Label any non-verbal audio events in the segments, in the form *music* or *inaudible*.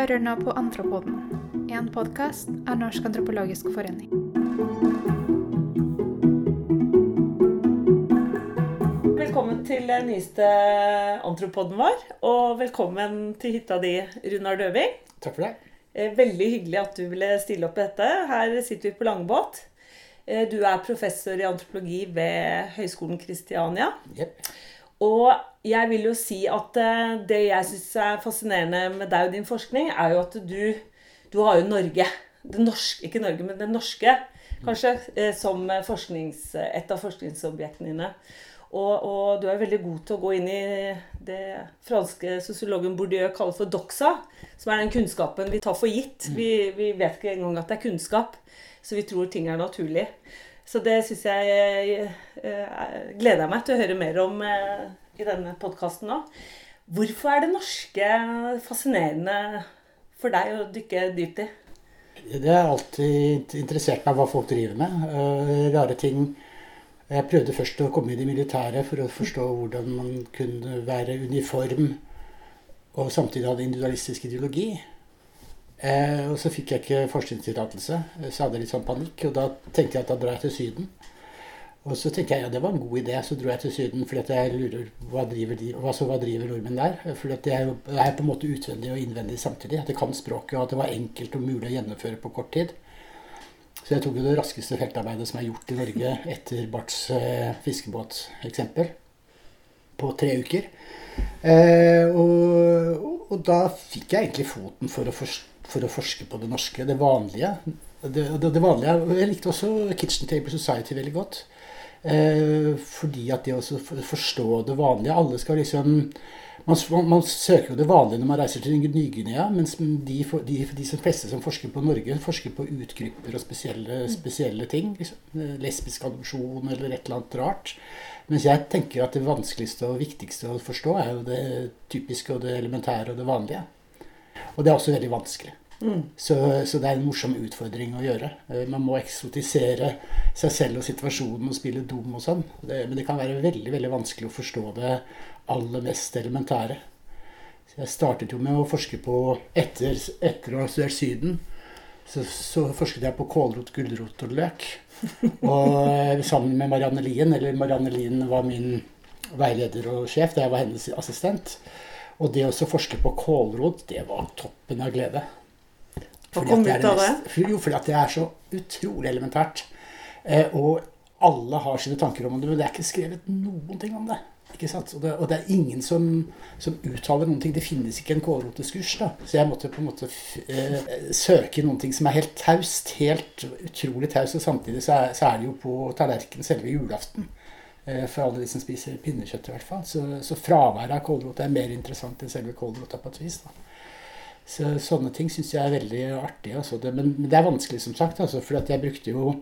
hører nå på Antropoden, en podkast av Norsk antropologisk forening. Velkommen til den nyeste antropoden vår, og velkommen til hytta di, Runar Døving. Takk for det. Eh, Veldig hyggelig at du ville stille opp i dette. Her sitter vi på Langebåt. Eh, Du er professor i antropologi ved Høgskolen Kristiania. Jepp. Og jeg vil jo si at eh, det jeg syns er fascinerende med deg og din forskning, er jo at du, du har jo Norge. Det norske, ikke Norge, men det norske, kanskje, eh, som forsknings, et av forskningsobjektene dine. Og, og du er veldig god til å gå inn i det franske sosiologen Bourdieu kaller for doxa, som er den kunnskapen vi tar for gitt. Vi, vi vet ikke engang at det er kunnskap, så vi tror ting er naturlig. Så det syns jeg eh, gleder jeg meg til å høre mer om eh, i denne podkasten nå. Hvorfor er det norske fascinerende for deg å dykke dypt i? Det har alltid interessert meg hva folk driver med. eh, rare ting. Jeg prøvde først å komme i det militære for å forstå hvordan man kunne være uniform og samtidig ha en individualistisk ideologi. Eh, og så fikk jeg ikke forskningstillatelse, så hadde jeg litt sånn panikk. Og da tenkte jeg at da drar jeg til Syden. Og så tenkte jeg ja, det var en god idé, så dro jeg til Syden For jeg lurer hva driver, de, altså, hva driver nordmenn der? For at det er, det er på en måte utvendig og innvendig samtidig. At jeg kan språket, og at det var enkelt og mulig å gjennomføre på kort tid. Så jeg tok jo det raskeste feltarbeidet som er gjort i Norge etter Barths eh, fiskebåteksempel, på tre uker. Eh, og, og, da fikk jeg egentlig foten for å, fors for å forske på det norske, det vanlige. Det, det, det vanlige. Jeg likte også Kitchen Table Society veldig godt. Eh, fordi at det å forstå det vanlige Alle skal liksom man, man, søker jo det vanlige når man reiser til Ny-Guinea, mens de, de, de som fleste som forsker på Norge, forsker på utgrupper og spesielle, spesielle ting. Liksom. Lesbisk adopsjon eller et eller annet rart. Mens jeg tenker at det vanskeligste og viktigste å forstå er jo det typiske og det elementære og det vanlige. Og det er også veldig vanskelig. Mm. Så, så, det er en morsom utfordring å gjøre. Man må eksotisere seg selv og situasjonen og spille dum og sånn. Men det kan være veldig veldig vanskelig å forstå det aller mest elementære. Så jeg startet jo med å forske på Etter, etter å ha studert Syden, så, så, forsket jeg på kålrot, gulrot og løk. Og sammen med Marianne Lien, eller Marianne Lien var min veileder og sjef da jeg var hennes assistent. Og det å forske på kålrot, det var toppen av glede. Hva kom ut av det? Jo, fordi det er så utrolig elementært. Eh, og alle har sine tanker om det, men det er ikke skrevet noen ting om det. Ikke sant? Og, det, og det er ingen som, som, uttaler noen ting. Det finnes ikke en kålroteskurs. da. Så jeg måtte på en måte eh, søke noen ting som er helt taust. Helt utrolig taust. Og samtidig så er, så er, det jo på tallerkenen selve julaften. Eh, for alle de som spiser pinnekjøtt, i hvert fall. Så, så fraværet av kålrot er mer interessant enn selve kålrota på et vis. da. Så Sånne ting syns jeg er veldig artig. Altså. Det, men, men, det er vanskelig, som sagt. Altså, for jeg brukte jo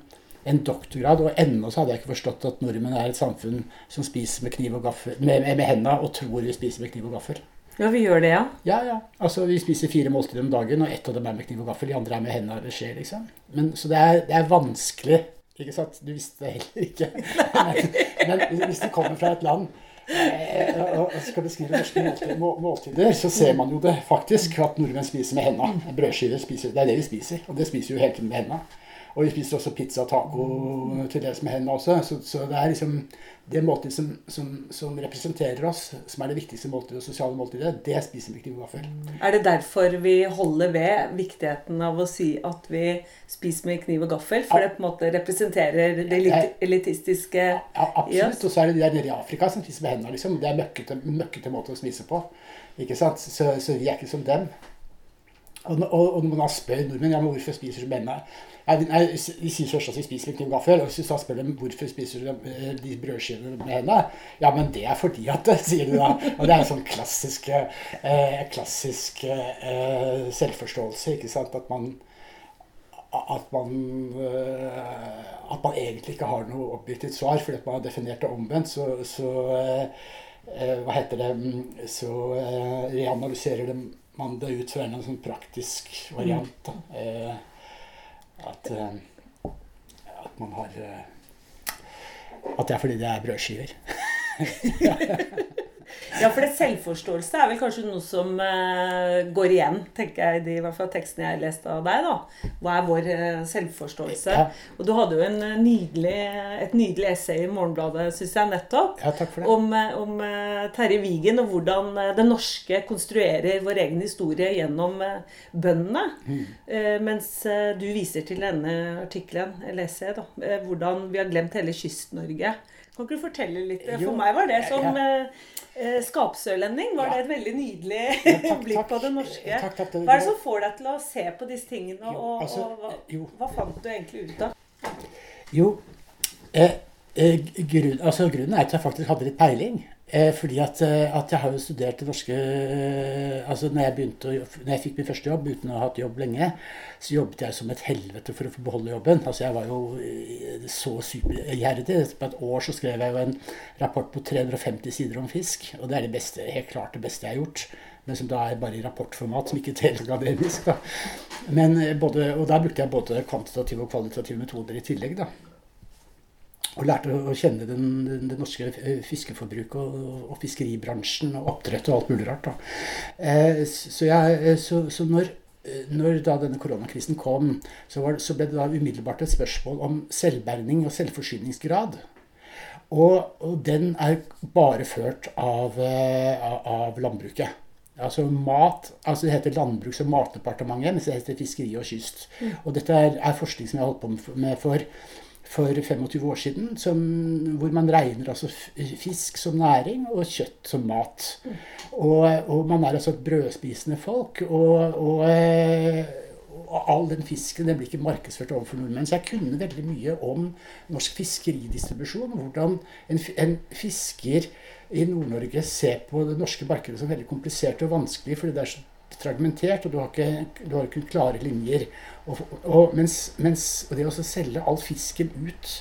en doktorgrad, og ennå så hadde jeg ikke forstått at nordmenn er et samfunn som spiser med kniv og gaffel, med, med hendene og tror vi spiser med kniv og gaffel. Ja, vi gjør det, ja. Ja, ja. Altså, Vi spiser fire måltider om dagen, og ett av dem er med kniv og gaffel. De andre er med hendene eller skje, liksom. Men, så det er, det er vanskelig. Ikke sant? Du visste det heller ikke. *laughs* Men, men hvis du kommer fra et land eh, og skal beskrive norske måltider, så ser man jo det faktisk. At nordmenn spiser med hendene. Brødskiver spiser Det er det vi spiser. Og det spiser jo hele tiden med hendene. Og vi spiser også pizza og taco til dels med hendene også. Så, så, det er liksom det måltidet som, som, som, representerer oss, som er det viktigste måltidet, sosiale måltidet, det spiser vi kniv og gaffel. Er det derfor vi holder ved viktigheten av å si at vi spiser med kniv og gaffel? For det på en måte representerer det elitistiske ja, absolutt. Og så er det de der nede i Afrika som spiser med hendene. Liksom. Det er møkkete, møkkete måte å spise på. Ikke sant? Så, så vi er ikke som dem. Og, og, og når man spør nordmenn ja, men hvorfor spiser du hendene Nei, De sier først at de spiser med kniv gaffel. Og hvis du spør dem hvorfor spiser du de brødskivene med hendene, ja, men det er fordi at *laughs* sier du da. Og det er en sånn klassisk, eh, klassisk eh, selvforståelse, ikke sant. At man at man, at man egentlig ikke har noe objektivt svar fordi at man har definert det omvendt. Så, så hva heter det Så reanalyserer man det ut fra en sånn praktisk variant. Da. At, at man har At det er fordi det er brødskiver. *laughs* Ja, for det selvforståelse er vel kanskje noe som uh, går igjen, tenker jeg, i hvert fall tekstene jeg har lest av deg. da. Hva er vår uh, selvforståelse? Ja. Og du hadde jo en, uh, nydelig, et nydelig essay i Morgenbladet, syns jeg, nettopp. Ja, takk for det. Om, om Terje Wigen og hvordan det norske konstruerer vår egen historie gjennom bøndene. Mm. mens du viser til denne artikkelen, eller essayet, da, hvordan vi har glemt hele Kyst-Norge. Kan ikke du fortelle litt? For jo, meg var det som ja. eh, skapsørlending var det et veldig nydelig ja, *laughs* takk, blikk på det norske. Takk, takk, hva er det som får deg til å se på disse tingene, og, altså, og hva, hva, fant du egentlig ut av? Jo, eh, eh, grunn, altså, grunnen er at jeg faktisk hadde litt peiling. Eh, fordi at, eh, at, jeg har jo studert det norske eh, altså når jeg, begynte å, når jeg fikk min første jobb uten å ha hatt jobb lenge, så jobbet jeg som et helvete for å få beholde jobben. Altså Jeg var jo så supergjerrig. På et år så skrev jeg jo en rapport på 350 sider om fisk. Og det er det beste, helt klart det beste jeg har gjort. Men som da er bare i rapportformat, som ikke teller akademisk. da. Men både, og da brukte jeg både kvantitative og kvalitative metoder i tillegg. da og lærte å kjenne den, det norske fiskeforbruket og, og, fiskeribransjen og oppdrett og alt mulig rart. Eh, så, jeg, eh, så, så, når, når da denne koronakrisen kom, så, var, så, ble det da umiddelbart et spørsmål om selvberning og selvforsyningsgrad. Og, og den er bare ført av, eh, av, av landbruket. Altså mat, altså Det heter Landbruks- og matdepartementet, mens det heter Fiskeri og kyst. Mm. Og dette er, er, forskning som jeg har holdt på med for for 25 år siden, som, hvor man regner altså fisk som næring og kjøtt som mat. Og, og man er altså et brødspisende folk. Og, og, og, all den fisken den blir ikke markedsført overfor nordmenn. Så jeg kunne veldig mye om norsk fiskeridistribusjon. Hvordan en, en fisker i Nord-Norge ser på det norske markedet som veldig komplisert og vanskelig, fordi det er så fragmentert, og du har ikke, du har ikke klare linjer. Og, og, mens, mens, og det å selge all fisken ut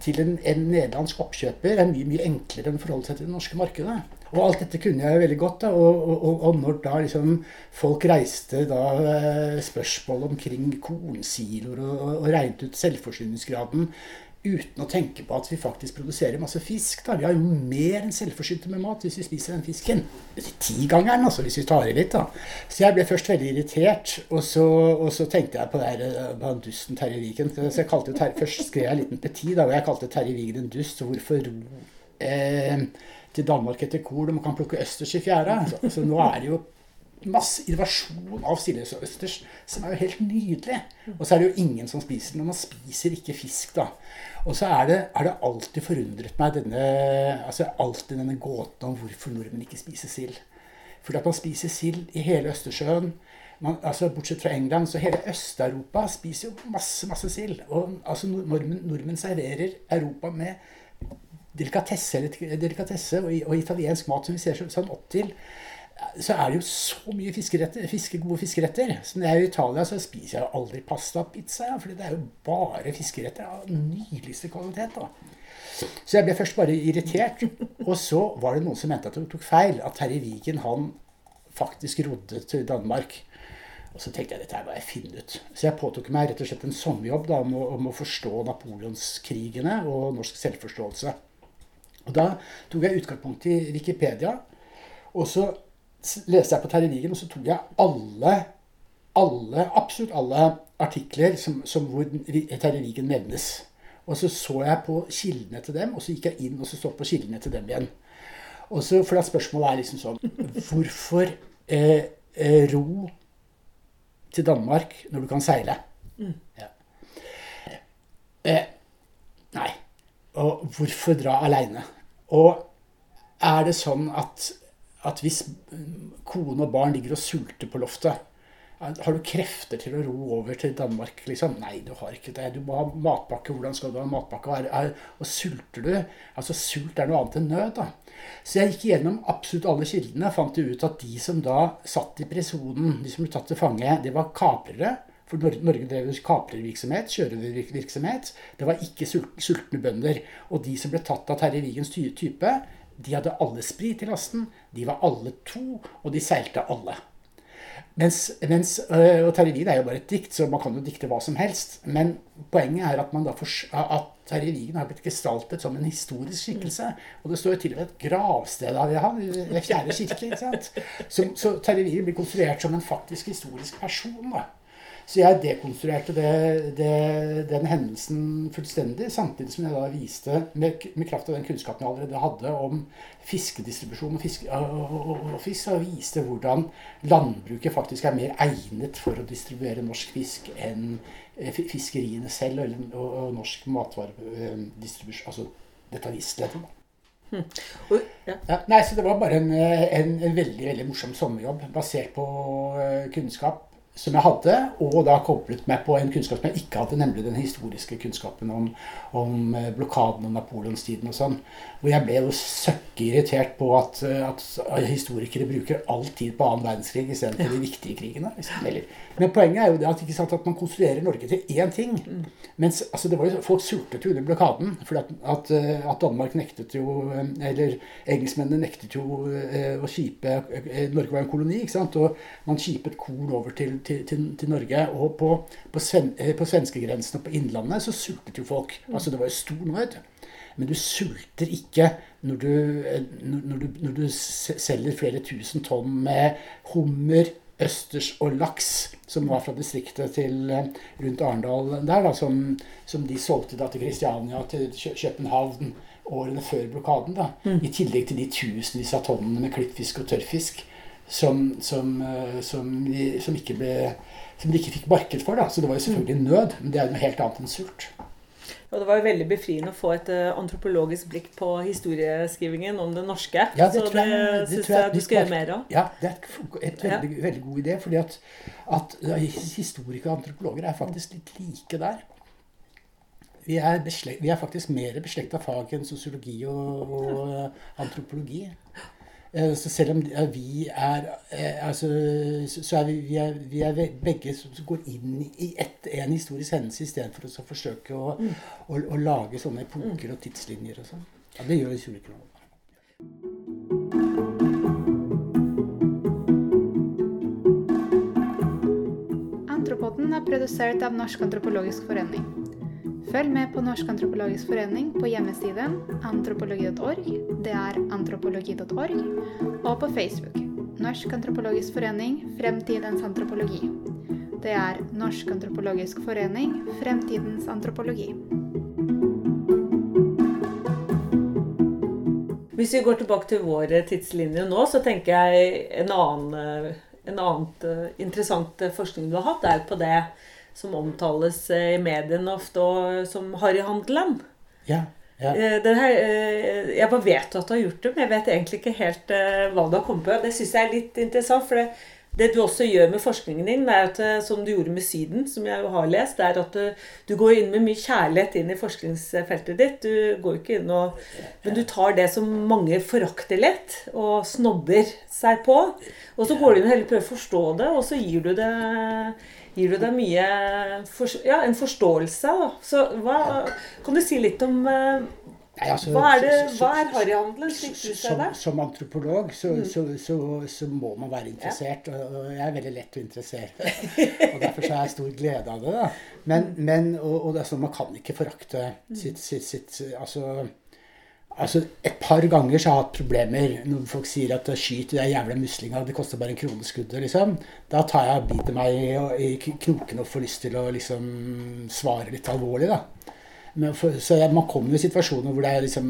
til en, en nederlandsk oppkjøper er mye mye enklere enn å forholde seg til det norske markedet. Og alt dette kunne jeg veldig godt. Da, og, og, og, når da liksom folk reiste da eh, spørsmål omkring kornsiloer og, og regnet ut selvforsyningsgraden uten å tenke på at vi faktisk produserer masse fisk. Da. Vi har jo mer enn selvforsynte med mat hvis vi spiser den fisken. Tigangeren, altså, hvis vi tar i litt. da. Så jeg ble først veldig irritert, og så, og så tenkte jeg på, eh, han dusten Terje Vigen. Så jeg kalte Terje, først skrev jeg en liten petit da, hvor jeg kalte Terje Vigen en dust. Så hvorfor ro eh, til Danmark etter kor, de kan plukke østers i fjæra. Så, så nå er det jo masse innovasjon av østers som er jo helt nydelig. Og så er det jo ingen som spiser den. Og man spiser ikke fisk, da. Og så er det, er det alltid forundret meg denne, altså alltid denne gåten om hvorfor nordmenn ikke spiser sild. Fordi at man spiser sild i hele Østersjøen. Man, altså Bortsett fra England, så hele Øst-Europa spiser jo masse masse sild. Og altså nordmenn, nordmenn serverer Europa med delikatesse, delikatesse og, og, italiensk mat som vi ser sånn opp til så er det jo så mye fiskeretter, fiske, gode fiskeretter. Så når jeg er i Italia, så spiser jeg aldri pasta og pizza. Ja, fordi det er jo bare fiskeretter av nydeligste kvalitet. da. Så jeg ble først bare irritert. Og så var det noen som mente at de tok feil. At Terje Vigen han faktisk rodde til Danmark. Og så tenkte jeg dette her må jeg finne ut. Så jeg påtok meg rett og slett en sommerjobb da, om, å, om å forstå napoleonskrigene og norsk selvforståelse. Og da tok jeg utgangspunkt i Wikipedia. Og så leste jeg på Terje Vigen, og så tok jeg alle, alle absolutt alle artikler som, som hvor Terje Vigen nevnes. Og så så jeg på kildene til dem, og så gikk jeg inn og så så på kildene til dem igjen. Og så, For da spørsmålet er liksom sånn Hvorfor eh, eh, ro til Danmark når du kan seile? Mm. Ja. Eh, nei. Og hvorfor dra aleine? Og er det sånn at at hvis kone og barn ligger og sulter på loftet har du krefter til å ro over til Danmark? liksom? Nei, du har ikke det. Du må ha matpakke. Hvordan skal du ha matpakke? Er, er, og sulter du? Altså, Sult er noe annet enn nød. da. Så jeg gikk gjennom absolutt alle kildene. Fant ut at de som da satt i prisonen, de som ble tatt til fange, det var kaprere. For Norge drev kaprervirksomhet, kjørervirksomhet. Det var ikke sultne bønder. Og de som ble tatt av Terje Vigens type, de hadde alle sprit i lasten, de var alle to, og de seilte alle. Mens, mens øh, Og Terje er jo bare et dikt, så man kan jo dikte hva som helst. Men poenget er at, man at Terje Vigen har blitt gestaltet som en historisk skikkelse. Og det står jo til og med et gravsted av han ved Fjerde kirke. ikke sant? Så, så Terje Vigen blir konstruert som en faktisk historisk person. da. Så jeg dekonstruerte det, det, den hendelsen fullstendig, samtidig som jeg da viste, med, med kraft av den kunnskapen jeg allerede hadde om fiskedistribusjon og, fiske, og, og, og fisk, så viste hvordan landbruket faktisk er mer egnet for å distribuere norsk fisk enn eh, fiskeriene selv eller, og, og norsk matvaredistribusjon, altså detaljistleddet. da. Og, ja. Ja, nei, så Det var bare en, en, en veldig veldig morsom sommerjobb basert på eh, kunnskap som jeg hadde, og da koblet meg på en kunnskap som jeg ikke hadde, nemlig den historiske kunnskapen om, om eh, blokaden og napoleonstiden og sånn. Hvor jeg ble jo søkkeirritert på at, eh, at historikere bruker all tid på annen verdenskrig istedenfor de viktige krigene. Liksom. Men poenget er jo det at, ikke sant, at man konstruerer Norge til én ting. Mens altså, det var jo, folk sultet jo under blokaden. For at, at, eh, at Danmark nektet jo Eller engelskmennene nektet jo å skipe Norge var en koloni, ikke sant? og man skipet korn over til, til, til, til Norge. Og på, på, sven, eh, på svenskegrensen og på Innlandet så sultet jo folk. Altså Det var jo stor nød. Men du sulter ikke når du, eh, når, du, når du selger flere tusen tonn med hummer, østers og laks, som var fra distriktet til eh, rundt Arendal der, da, som, som de solgte da til Kristiania, til København årene før blokaden. da, I tillegg til de tusenvis av tonnene med klippfisk og tørrfisk som, som, eh, som, de, som, ikke ble, som de ikke fikk marked for. da, Så det var jo selvfølgelig nød, men det er noe helt annet enn sult. Og det var jo veldig befriende å få et eh, antropologisk blikk på historieskrivingen om det norske. Ja, det så det, det syns jeg du skal gjøre mer av. Ja, det er et, veldig, veldig, veldig god idé. fordi at, at historikere og antropologer er faktisk litt like der. Vi er, beslekt, vi er faktisk mer beslekta fag enn sosiologi og, og eh, antropologi. Eh, Så selv om vi er eh, altså, så er vi, vi, er, vi er begge som går inn i ett, en historisk hendelse istedenfor å så forsøke å, å, å lage sånne epoker og tidslinjer og sånn. Ja, det gjør også. Antropoden er produsert av Norsk antropologisk forening. Følg med på Norsk antropologisk forening på hjemmesiden antropologi.org, det er antropologi.org, og på Facebook. Norsk antropologisk forening Fremtidens antropologi. Det er Norsk antropologisk forening Fremtidens antropologi. Hvis vi går tilbake til vår tidslinje nå, så tenker jeg en annen, eh, en annet eh, interessant eh, forskning du har hatt, er på det som omtales eh, i mediene ofte og som harryhandelen. Ja, ja. Eh, her, eh, jeg bare vet at du har gjort det, men jeg vet egentlig ikke helt hva du har kommet på. Det syns jeg er litt interessant. for det, det du også gjør med forskningen din, er at, som du gjorde med Syden, som jeg jo har lest, det er at du, du går inn med mye kjærlighet inn i forskningsfeltet ditt. Du går ikke inn og Men du tar det som mange forakter lett, og snobber seg på. Og så går du inn og heller prøver å forstå det, og så gir du det gir du deg mye for, ja, en forståelse. Da. Så hva, kan du si litt om eh, Nei, altså, hva er, det, hva er harryhandelen, slik du ser som, det? som antropolog så, Mm. så, så, så må man være interessert, og og jeg er veldig lett å interessere. og Derfor så har jeg stor glede av det. da. Men, Mm. men og, og det sånn, man kan ikke forakte sitt, sitt, sitt altså, altså Et par ganger så har jeg hatt problemer når folk sier at skyt de jævla muslinga, det koster bare en krone skuddet, liksom. Da tar jeg biter meg i, i knoken og får lyst til å liksom svare litt alvorlig, da. For, så man kommer jo i situasjoner hvor det er, liksom,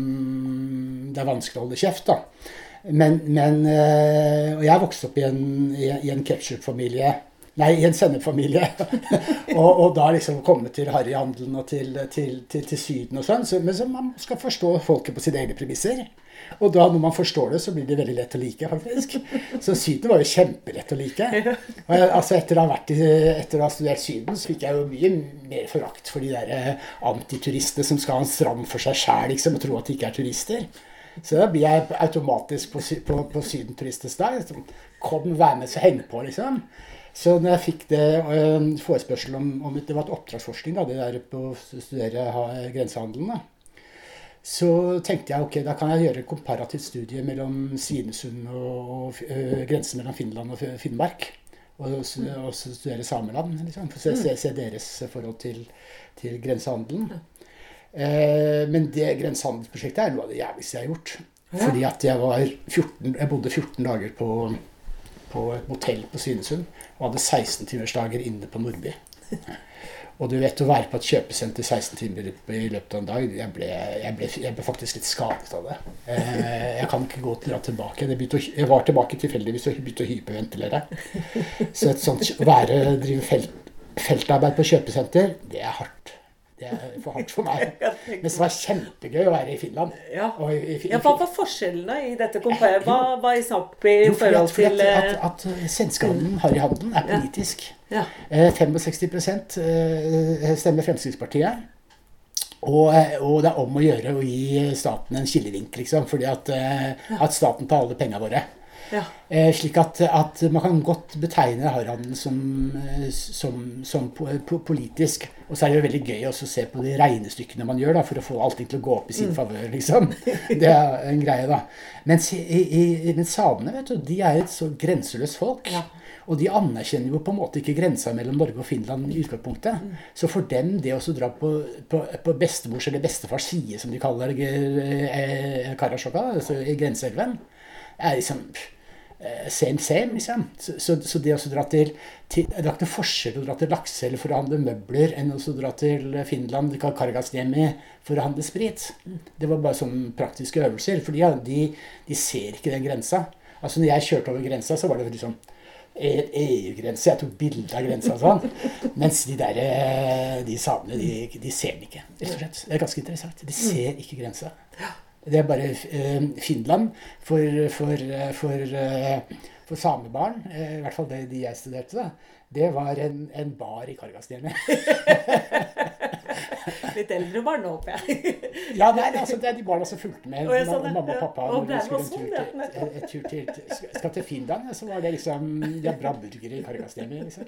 det er vanskelig å holde kjeft. da. Men, men øh, Og jeg vokste opp i en, i en ketsjupfamilie. Nei, i en sennepfamilie. *laughs* og, og da liksom komme til harryhandelen og til, til, til, til Syden og sånn. Så, men så man skal forstå folket på sine egne premisser. Og da når man forstår det, så blir det veldig lett å like, faktisk. Så Syden var jo kjempelett å like. Og jeg, altså etter å ha vært i, etter å ha studert Syden, så fikk jeg jo mye mer forakt for de der eh, antituristene som skal ha en strand for seg sjæl liksom, og tro at de ikke er turister. Så da blir jeg automatisk på, på, på Sydenturistens dag. Liksom, Kom, vær med, så heng på, liksom. Så når jeg fikk det øh, forespørsel om, om Det var et oppdragsforskning, da, det der på å studere ha, grensehandelen. da. Så tenkte jeg ok, da kan jeg gjøre et komparativt studie mellom Svinesund og, og øh, grensen mellom Finland og Finnmark. og, og studere sameland. Liksom, for se, se, se deres forhold til, til grensehandelen. Eh, men det grensehandelsprosjektet er noe av det jævligste jeg har gjort. Fordi at jeg var 14, jeg bodde 14 dager på, på et motell på Svinesund og hadde 16-timersdager inne på Nordby. Og du vet, å være på et kjøpesenter 16 timer i løpet av en dag Jeg ble, jeg ble, jeg ble faktisk litt skadet av det. Eh, jeg kan ikke gå til, tilbake. Å, jeg var tilbake tilfeldigvis og begynte å hyperventilere. Så et sånt, å være, drive felt, feltarbeid på kjøpesenter, det er hardt. Det er for hardt for meg. Mens det var kjempegøy å være i Finland. Ja. Og i, i, Ja, Hva var forskjellene i dette kompaniet? Hva var i snakk i Jo, forhold at, til at, eh, at, at svenskehandelen, harryhandelen, er politisk. Ja. Eh, 65 eh, stemmer Fremskrittspartiet. Og, eh, og det er om å gjøre å gi staten en kilevink, liksom. Fordi at, eh, at staten tar alle pengene våre. Ja. Eh, slik at, at man kan godt betegne harryhandelen som, eh, som, som po po politisk. Og så er det jo veldig gøy også å se på de regnestykkene man gjør da, for å få allting til å gå opp i sin favør. liksom. *laughs* Det er en greie, da. Mens, i, i, men samene vet du, de er et så grenseløst folk. Ja. Og de anerkjenner jo på en måte ikke grensa mellom Norge og Finland i utgangspunktet. Så for dem, det å dra på, på, på bestemors eller bestefars side, som de kaller eh, Karasjok, altså i grenseelven, er liksom eh, same same, liksom. Så, så, så det å dra til, til Det er ikke noe forskjell å dra til Lakselv for å handle møbler enn å dra til Finland, Kargasniemi, for å handle sprit. Det var bare sånne praktiske øvelser. For de, de, de ser ikke den grensa. Altså når jeg kjørte over grensa, så var det liksom EU-grense. Jeg tok bilde av grensa og sånn. Mens de der, eh, de samene, de, de ser den ikke. rett og slett. Det er ganske interessant. De ser ikke grensa. Det er bare eh, Finland for, for, eh, for, eh, for samebarn, i hvert fall det de jeg studerte, da. Det var en, en bar i Kargasniemi. *laughs* Litt eldre barn nå, håper jeg. *laughs* Ja, nei, altså, det er de barna som fulgte med og sånn, mamma og pappa. og når de skulle en tur sånn, til, et, et tur til, skal- til Finland, så var det liksom ja, bra burgere i Kargasniemi, liksom.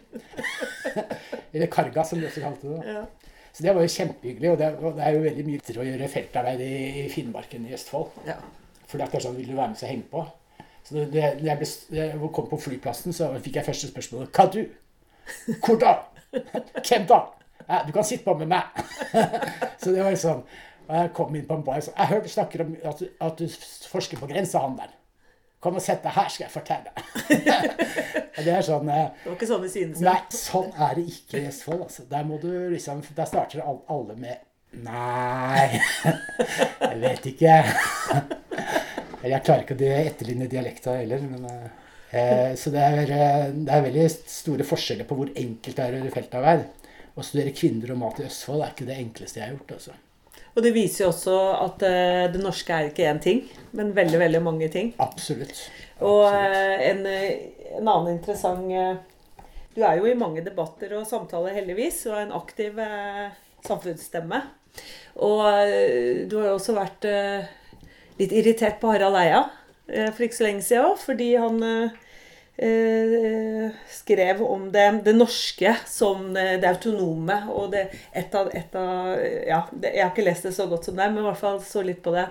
*laughs* Eller Karga, som de også kalte det. da. Ja. Så det var jo kjempehyggelig, og det, og det er jo veldig mye lettere å gjøre feltarbeid i, i Finnmarken i Østfold. Ja. For det er sånn, vil du være med og henge på? Så jeg, når jeg, ble, jeg kom på flyplassen, så fikk jeg første spørsmål. Hva du? Hvor da? Hvem da? Du kan sitte på med meg. *laughs* så det var sånn. Og jeg kom inn på en bar og sa Jeg hørte du snakker om at du, at du forsker på grensehandel. Kom og sett deg her, skal jeg fortelle. *laughs* *laughs* det er sånn eh, Det var ikke sånn i Svinesund. Nei, sånn er det ikke i Østfold. Altså. Der må du liksom Der starter alle med Nei, *laughs* jeg vet ikke. Eller jeg klarer ikke å etterligne dialekta heller. Men, eh, så det er, eh, det er veldig store forskjeller på hvor enkelt det er å gjøre feltarbeid. Å studere kvinner og mat i Østfold er ikke det enkleste jeg har gjort. altså. Og det viser jo også at eh, det norske er ikke én ting, men veldig, veldig mange ting. Absolutt. Og Absolutt. Og en, eh, en annen interessant eh, Du er jo i mange debatter og samtaler, heldigvis, og er en aktiv eh, samfunnsstemme. Og eh, du har jo også vært eh, litt irritert på Harald Eia eh, for ikke så lenge siden òg, fordi han eh, eh, skrev om det, det norske som eh, det autonome. Og det et av, et av Ja, det, jeg har ikke lest det så godt som deg, men i hvert fall så litt på det.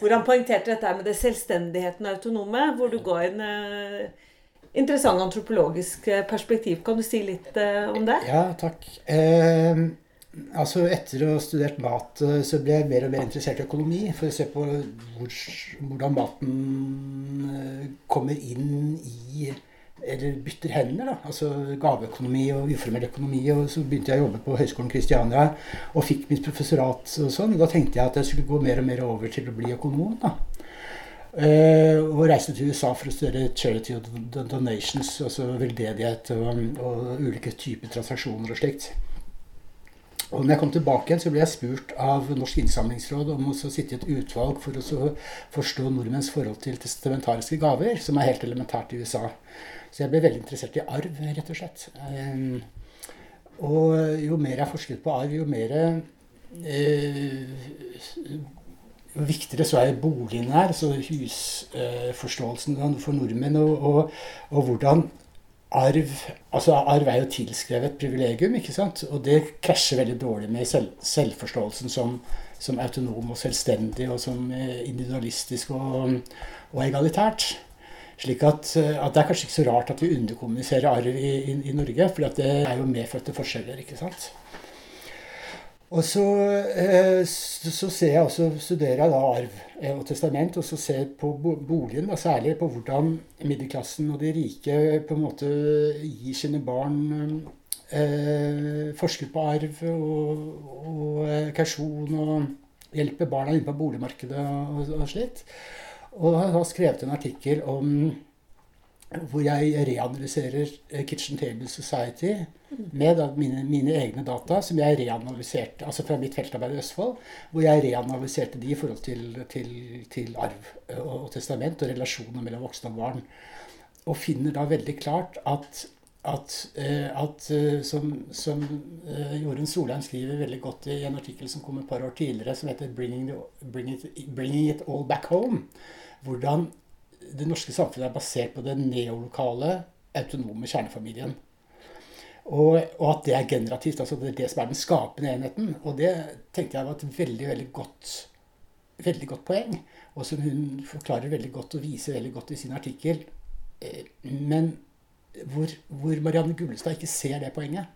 Hvor han poengterte dette med det selvstendigheten og autonome, hvor du ga en eh, interessant antropologisk eh, perspektiv. Kan du si litt eh, om det? Ja, takk. Eh, altså Etter å ha studert mat, eh, så ble jeg mer og mer interessert i økonomi. For å se på hvor, hvordan maten eh, kommer inn i Eller bytter hender. da, Altså gaveøkonomi og uformell økonomi. Og så begynte jeg å jobbe på Høgskolen Kristiania og fikk mitt professorat og sånn. Da tenkte jeg at jeg skulle gå mer og mer over til å bli økonom. da. Uh, og reiste til USA for å studere charity og donations, altså veldedighet og, og ulike typer transaksjoner og slikt. Og når jeg kom tilbake igjen, så ble jeg spurt av Norsk Innsamlingsråd om å sitte i et utvalg for å forstå nordmenns forhold til testamentariske gaver, som er helt elementært i USA. Så jeg ble veldig interessert i arv, rett og slett. Eh, og jo mer jeg forsket på arv, jo mer eh, jo viktigere så er boligen her, så husforståelsen for nordmenn, og, og, og hvordan arv Altså arv er jo tilskrevet privilegium, ikke sant? Og det krasjer veldig dårlig med selv, selvforståelsen som, som autonom og selvstendig og som eh, individualistisk og, og egalitært. Slik at, at, det er kanskje ikke så rart at vi underkommuniserer arv i, i, i Norge, for det er jo medfødte forskjeller. ikke sant? Og så, eh, så, ser jeg også, studerer jeg da arv eh, og testament, og så ser jeg på boligen, og særlig på hvordan middelklassen og de rike på en måte gir sine barn eh, forskudd på arv og, og eh, kausjon, og hjelper barna inn på boligmarkedet og, og slikt. Og jeg har skrevet en artikkel om hvor jeg reanalyserer eh, Kitchen Table Society med mine, mine, egne data, som jeg reanalyserte altså fra mitt feltarbeid i Østfold, hvor jeg reanalyserte de i forhold til, til, til arv eh, og, og, testament og relasjoner mellom voksne og barn. Og finner da veldig klart at, at, eh, at som, som Jorunn Solheim skriver veldig godt i en artikkel som kom et par år tidligere, som heter 'Bringing, the, bringing, it, bringing it All Back Home', hvordan det norske samfunnet er basert på den neolokale, autonome kjernefamilien. Og, og, at det er generativt. altså Det er det som er den skapende enheten. Og det tenkte jeg var et veldig veldig godt, veldig godt poeng. Og som hun forklarer veldig godt og viser veldig godt i sin artikkel. Eh, men hvor, hvor Marianne Gullestad ikke ser det poenget.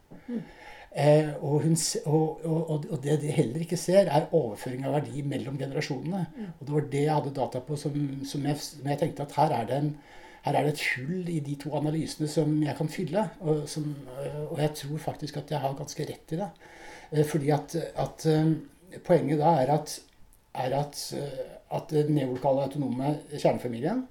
Eh, og, hun, og, og, og, det de heller ikke ser, er overføring av verdi mellom generasjonene. Mm. Og det var det jeg hadde data på som, som jeg, jeg, tenkte at her er, det en, her er det et hull i de to analysene som jeg kan fylle. Og, som, og jeg tror faktisk at jeg har ganske rett i det. Eh, fordi at, at eh, poenget da er at, er at, at den neolokale autonome kjernefamilien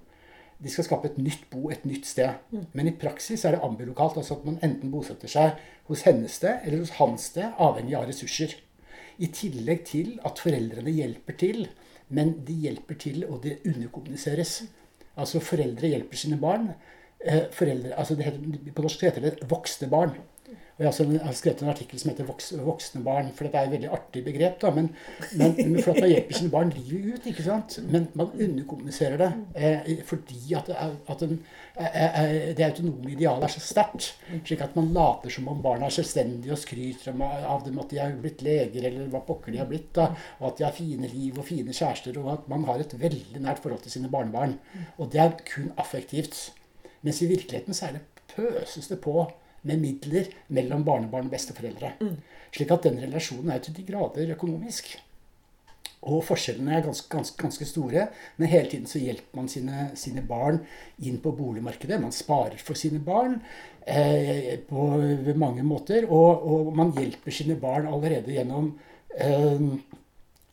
de skal skape et nytt bo et nytt sted. Mm. Men i praksis er det ambilokalt. Altså at man enten bosetter seg hos hennes sted eller hos hans sted, avhengig av ressurser. I tillegg til at foreldrene hjelper til, men de hjelper til, og det underkommuniseres. Altså foreldre hjelper sine barn. Eh, foreldre, altså heter, på norsk heter det voksne barn. Og jeg har skrevet en artikkel som heter 'Voksne barn', for dette er et veldig artig begrep. da, Men, men for at man hjelper sine barn livet ut. ikke sant? Men man underkommuniserer det eh, fordi at, at en, eh, eh, det autonome idealet er så sterkt. Slik at man later som om barna er selvstendige og skryter av dem at de har blitt leger, eller hva pokker de har blitt. da, Og at de har fine liv og fine kjærester, og at man har et veldig nært forhold til sine barnebarn. Og det er kun affektivt. Mens i virkeligheten så er det pøses det på med midler mellom barnebarn og besteforeldre. Mm. Slik at den relasjonen er til de grader økonomisk. Og forskjellene er ganske, ganske, ganske, store. Men hele tiden så hjelper man sine, sine, barn inn på boligmarkedet. Man sparer for sine barn eh, på mange måter. Og, og, man hjelper sine barn allerede gjennom eh,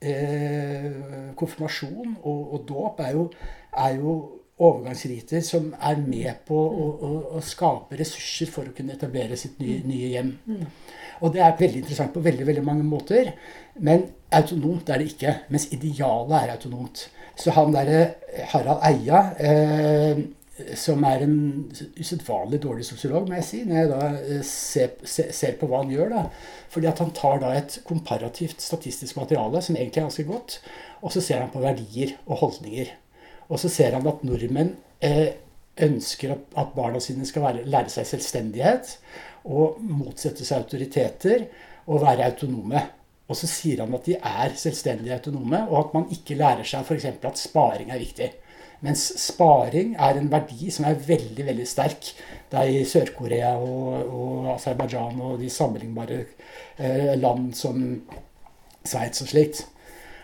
eh, konfirmasjon og, og dåp. Er jo, er jo overgangsriter som er med på å, å, å, skape ressurser for å kunne etablere sitt nye, nye hjem. Mm. Og det er veldig interessant på veldig veldig mange måter. Men autonomt er det ikke. Mens idealet er autonomt. Så han derre Harald Eia, eh, som er en usedvanlig dårlig sosiolog, må jeg si, når jeg da eh, ser, ser, ser, på hva han gjør. da, Fordi at han tar da et komparativt statistisk materiale, som egentlig er ganske godt, og så ser han på verdier og holdninger. Og så ser han at nordmenn eh, ønsker at, barna sine skal være, lære seg selvstendighet og motsette seg autoriteter og være autonome. Og så sier han at de er selvstendige autonome, og at man ikke lærer seg f.eks. at sparing er viktig. Mens sparing er en verdi som er veldig veldig sterk. Det er i Sør-Korea og, og Aserbajdsjan og de sammenlignbare eh, land som Sveits og slikt.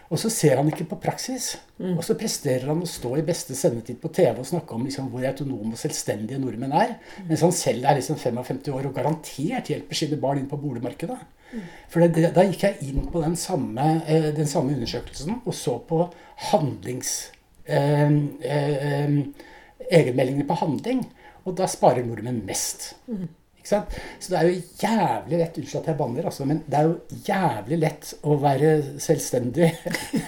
Og så ser han ikke på praksis. Mm. Og så presterer han å stå i beste sendetid på TV og snakke om liksom, hvor autonome og selvstendige nordmenn er. Mm. Mens han selv er liksom 55 år og garantert hjelper sine barn inn på boligmarkedet. Mm. For det, da gikk jeg inn på den samme, eh, den samme undersøkelsen og så på handlings... Eh, eh, egenmeldinger på handling. Og da sparer nordmenn mest. Så det er jo jævlig lett Unnskyld at jeg banner, altså, men det er jo jævlig lett å være selvstendig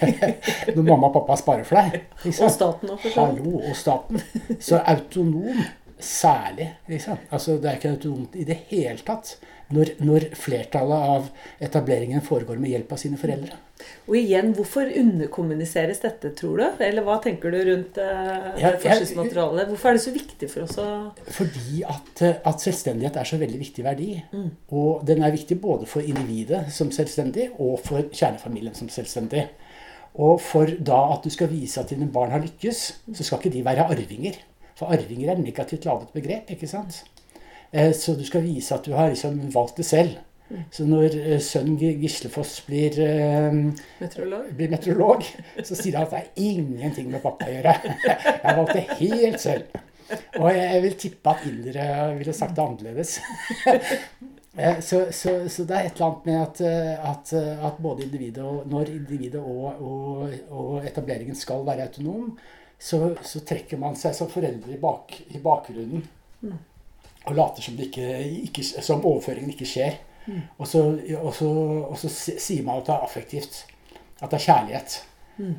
*laughs* når mamma og pappa sparer for deg. Og staten òg, Hallo, og staten. Så autonom særlig, liksom. Altså, det er ikke autonomt i det hele tatt når, når, flertallet av etableringen foregår med hjelp av sine foreldre. Og igjen, hvorfor underkommuniseres dette, tror du? Eller hva tenker du rundt eh, ja, forskningsmaterialet? Hvorfor er det så viktig for oss å Fordi at, eh, at selvstendighet er så veldig viktig verdi. Mm. Og den er viktig både for individet som selvstendig og for kjernefamilien som selvstendig. Og for da at du skal vise at dine barn har lykkes, så skal ikke de være arvinger. For arvinger er negativt ladet begrep, ikke sant? Eh, så du skal vise at du har liksom valgt det selv. Så når eh, sønnen Gislefoss blir, eh, Meteorolog. blir meteorolog, så sier han at det er ingenting med pappa å gjøre. Jeg valgte helt selv. Og jeg vil tippe at indere ville sagt det annerledes. *laughs* Så, så, så det er et eller annet med at, at, at både individet og når individet og, og, og etableringen skal være autonom, så, så trekker man seg som foreldre i, bak, i bakgrunnen og later som, det ikke, ikke, som overføringen ikke skjer. Og, så, og, så, og så sier man at det er affektivt. At det er kjærlighet.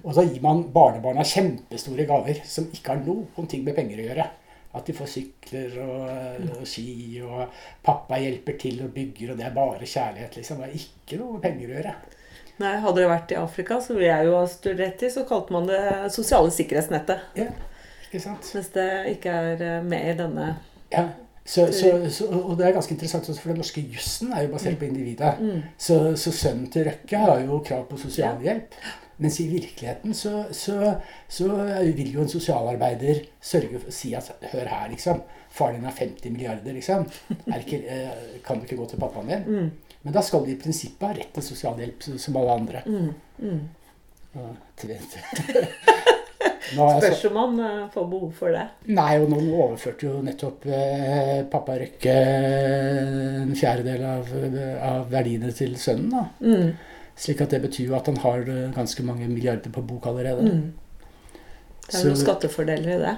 Og så gir man barnebarna kjempestore gaver som ikke har noen ting med penger å gjøre. At de får sykler og, og ski, og pappa hjelper til og bygger, og det er bare kjærlighet. liksom. Det er ikke noe med penger å gjøre. Nei, Hadde det vært i Afrika, så ville jeg jo ha studert i, så kalte man det sosiale sikkerhetsnettet. Ja, ikke sant? Mens det ikke er eh, med i denne Ja. Så, så, så, og det er ganske interessant, for den norske jussen er jo basert på individet. Så, så sønnen til Røkke har jo krav på sosialhjelp. Mens i virkeligheten så, så, så vil jo en sosialarbeider sørge for å si at hør her, liksom. Faren din har 50 milliarder, liksom. Ikke, eh, kan du ikke gå til pappaen din? Men da skal de i prinsippet ha rett til sosialhjelp som alle andre. Mm. Mm. Så- *laughs* Spørs om man eh, får behov for det. Nei, og noen overførte jo nettopp eh, pappa Røkke en fjerdedel av, av verdiene til sønnen. da. Mm. Slik at det betyr jo at han har eh, ganske mange milliarder på bok allerede. Mm. Det er jo noen skattefordeler i det,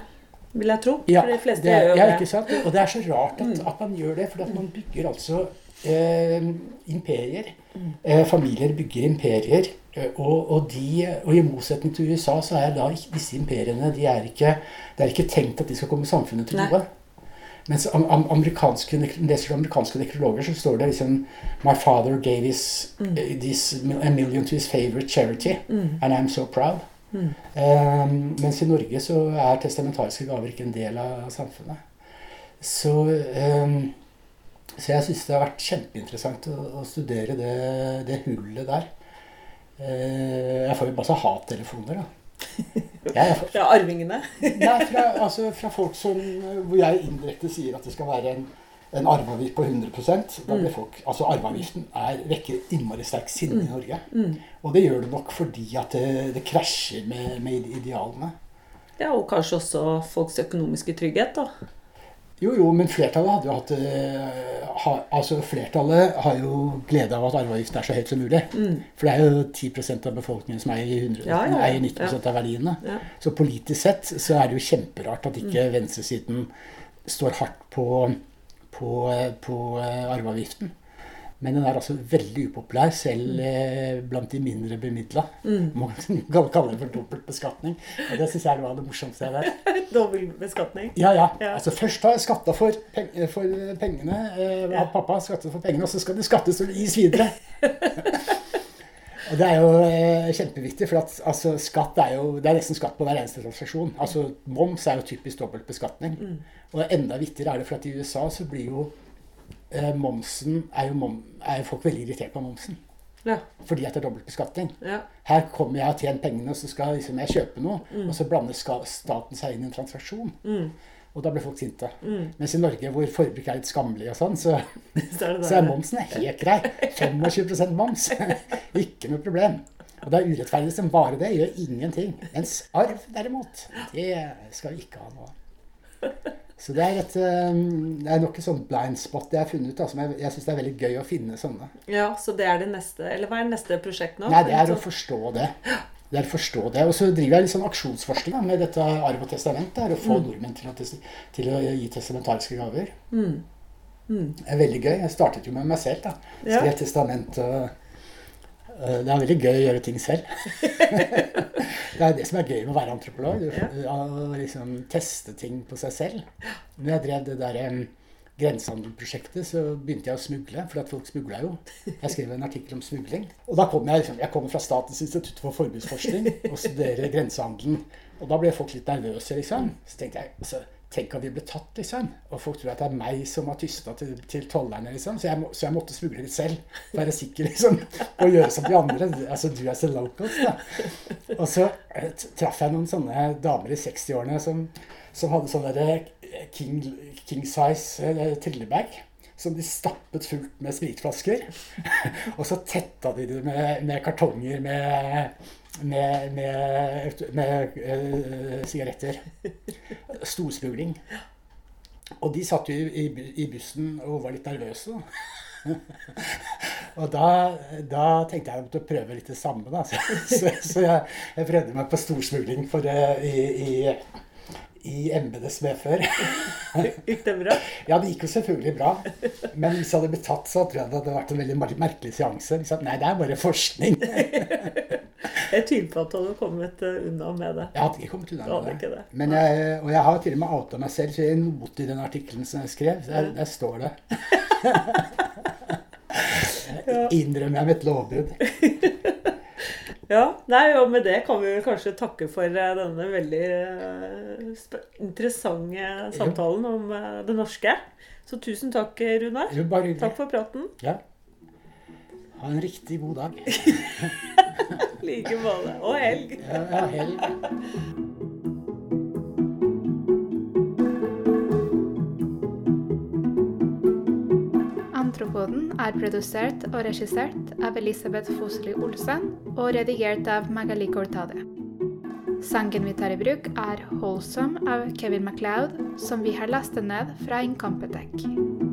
vil jeg tro. Ja, For de fleste det er, gjør jo ja, det. ikke sant? Og det er så rart at, Mm. at man gjør det, for at man bygger altså eh, imperier. Eh, familier bygger imperier. eh, Og, og, de, og i motsetning til USA, så er da ikke disse imperiene de er ikke, Det er ikke tenkt at de skal komme samfunnet til gode. Mens am, am, amerikanske, leser du amerikanske nekrologer, så står det liksom My father gave his, Mm. eh, this, a million to his favorite charity, Mm. and I'm so proud. Mm. Um, mens i Norge så er testamentariske gaver ikke en del av samfunnet. Så, eh, så jeg syns det har vært kjempeinteressant å, å studere det, det hullet der. Eh, jeg får jo masse hattelefoner, da. *laughs* Jeg får, Fra arvingene. *laughs* nei, fra, altså, fra folk som, hvor jeg indirekte sier at det skal være en, en arveavgift på 100% da blir folk, altså Arveavgiften er, vekker innmari sterk sinne i Norge. Mm. Og det gjør det nok fordi at det, det krasjer med, med idealene. Ja, og kanskje også folks økonomiske trygghet, da. Jo, jo, men flertallet hadde jo hatt eh, ha, Altså, flertallet har jo glede av at arveavgiften er så høyt som mulig. Mm. For det er jo 10% av befolkningen som eier, 100, Ja, ja, ja. eier 90 av verdiene. Så politisk sett så er det jo kjemperart at Mm. ikke venstresiden står hardt på, på, eh, på eh, arveavgiften. Men den er altså veldig upopulær, selv eh, blant de mindre bemidla. Mm. Man *laughs* kan kalle det for dobbelt beskatning. Og det syns jeg var det morsomste jeg vet. *laughs* Dobbeltbeskatning? Ja, ja. Ja. Altså Først har jeg skatta for, pen for pengene. Eh, Ja. Pappa har skattet for pengene, og så skal det skattes og gis videre. *laughs* og det er jo eh, kjempeviktig, for at altså, skatt er jo Det er nesten skatt på hver eneste transaksjon. Altså Moms er jo typisk dobbelt beskatning. Mm. Og enda viktigere er det for at i USA så blir jo eh, momsen er jo, mom, er jo folk veldig irritert på momsen. Ja. Fordi at det er dobbelt beskatning. ja. Her kommer jeg og har tjent pengene, og så skal liksom jeg kjøpe noe. Mm. Og så blander staten seg inn i en transaksjon. Mm. Og da blir folk sinte. Mm. Mens i Norge, hvor forbruk er litt skammelig og sånn, så, *laughs* Så er så er momsen helt grei. 25% moms. *laughs* Ikke noe problem. Og det er urettferdig som bare det. Gjør ingenting. Mens arv, derimot, det skal vi ikke ha noe av. Så det er, et, eh, det er nok et sånn blind spot jeg har funnet ut. Altså, som jeg jeg syns det er veldig gøy å finne sånne. Ja, så det er det neste Eller hva er det neste prosjekt nå? Nei, det er å forstå det. Det er å forstå det. Og så driver jeg litt sånn aksjonsforskning da, med dette arv og testament. Det er å få nordmenn til å, til å gi testamentariske gaver. Mm. Mm. Det er veldig gøy. Jeg startet jo med meg selv. da. Ja. Testament og Det er veldig gøy å gjøre ting selv. *laughs* det er det som er gøy med å være antropolog. Å liksom teste ting på seg selv. Når jeg drev det der em, grensehandelprosjektet, så begynte jeg å smugle, for at folk smugla jo. Jeg skrev en artikkel om smugling. Og da kom jeg liksom, jeg kommer fra Statens institutt for forbruksforskning og studerer grensehandelen. Og da ble folk litt nervøse, liksom. Så tenkte jeg altså, Tenk at vi ble tatt, liksom. Og folk tror at det er meg som har tysta til, til tollerne, liksom. Så jeg, må, så jeg måtte smugle litt selv. Være sikker, liksom. Og gjøre som de andre. Altså do as så locals, da. Og så eh, traff jeg noen sånne damer i 60-årene som, som hadde sånn derre king, king size eh, trillebag. Som de stappet fullt med spritflasker. *laughs* Og så tetta de det med, med kartonger med, med, med, med uh, sigaretter. Storsmugling. Og de satt jo i, i, i bussen og var litt nervøse. *laughs* og da, da tenkte jeg å prøve litt det samme. da. Så, så, så jeg, jeg prøvde meg på storsmugling for, uh, i, i, i embetes medfør. *laughs* Gikk det bra? Ja, det gikk jo selvfølgelig bra. Men hvis jeg hadde blitt tatt, så tror jeg det hadde vært en veldig mer- merkelig seanse. Nei, det er bare forskning. Jeg tviler på at du hadde kommet eh, unna med det. Jeg hadde ikke kommet unna med det. det. Men jeg, og jeg har til og med outa meg selv, så jeg noter i den artikkelen som jeg skrev, der, der står det *laughs* Ja. Innrømmer jeg mitt lovbrudd. Ja, nei, og med det kan vi vel kanskje takke for eh, denne veldig eh, sp- interessante samtalen om det norske. Så tusen takk, Runar. Takk for praten. Ja. Ha en riktig god dag. I *laughs* like måte. Og helg. Ja, ja, helg. Antropoden er produsert og regissert av Elisabeth Fosli Olsen og redigert av Magali Cortade. Sangen vi tar i bruk, er 'Holsom' av Kevin MacLeod, som vi har lastet ned fra Incompetech.